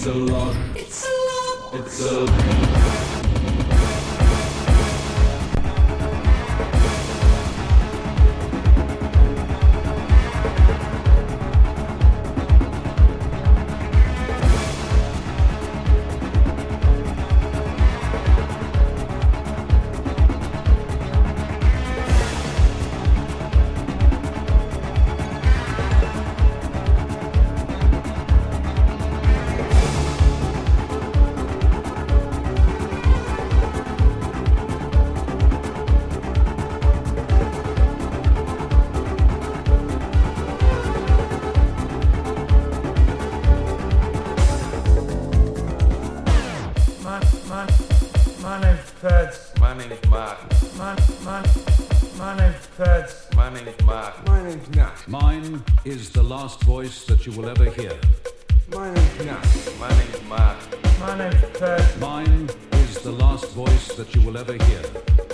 It's a lot. It's a lot. It's a. Mine is the last voice that you will ever hear.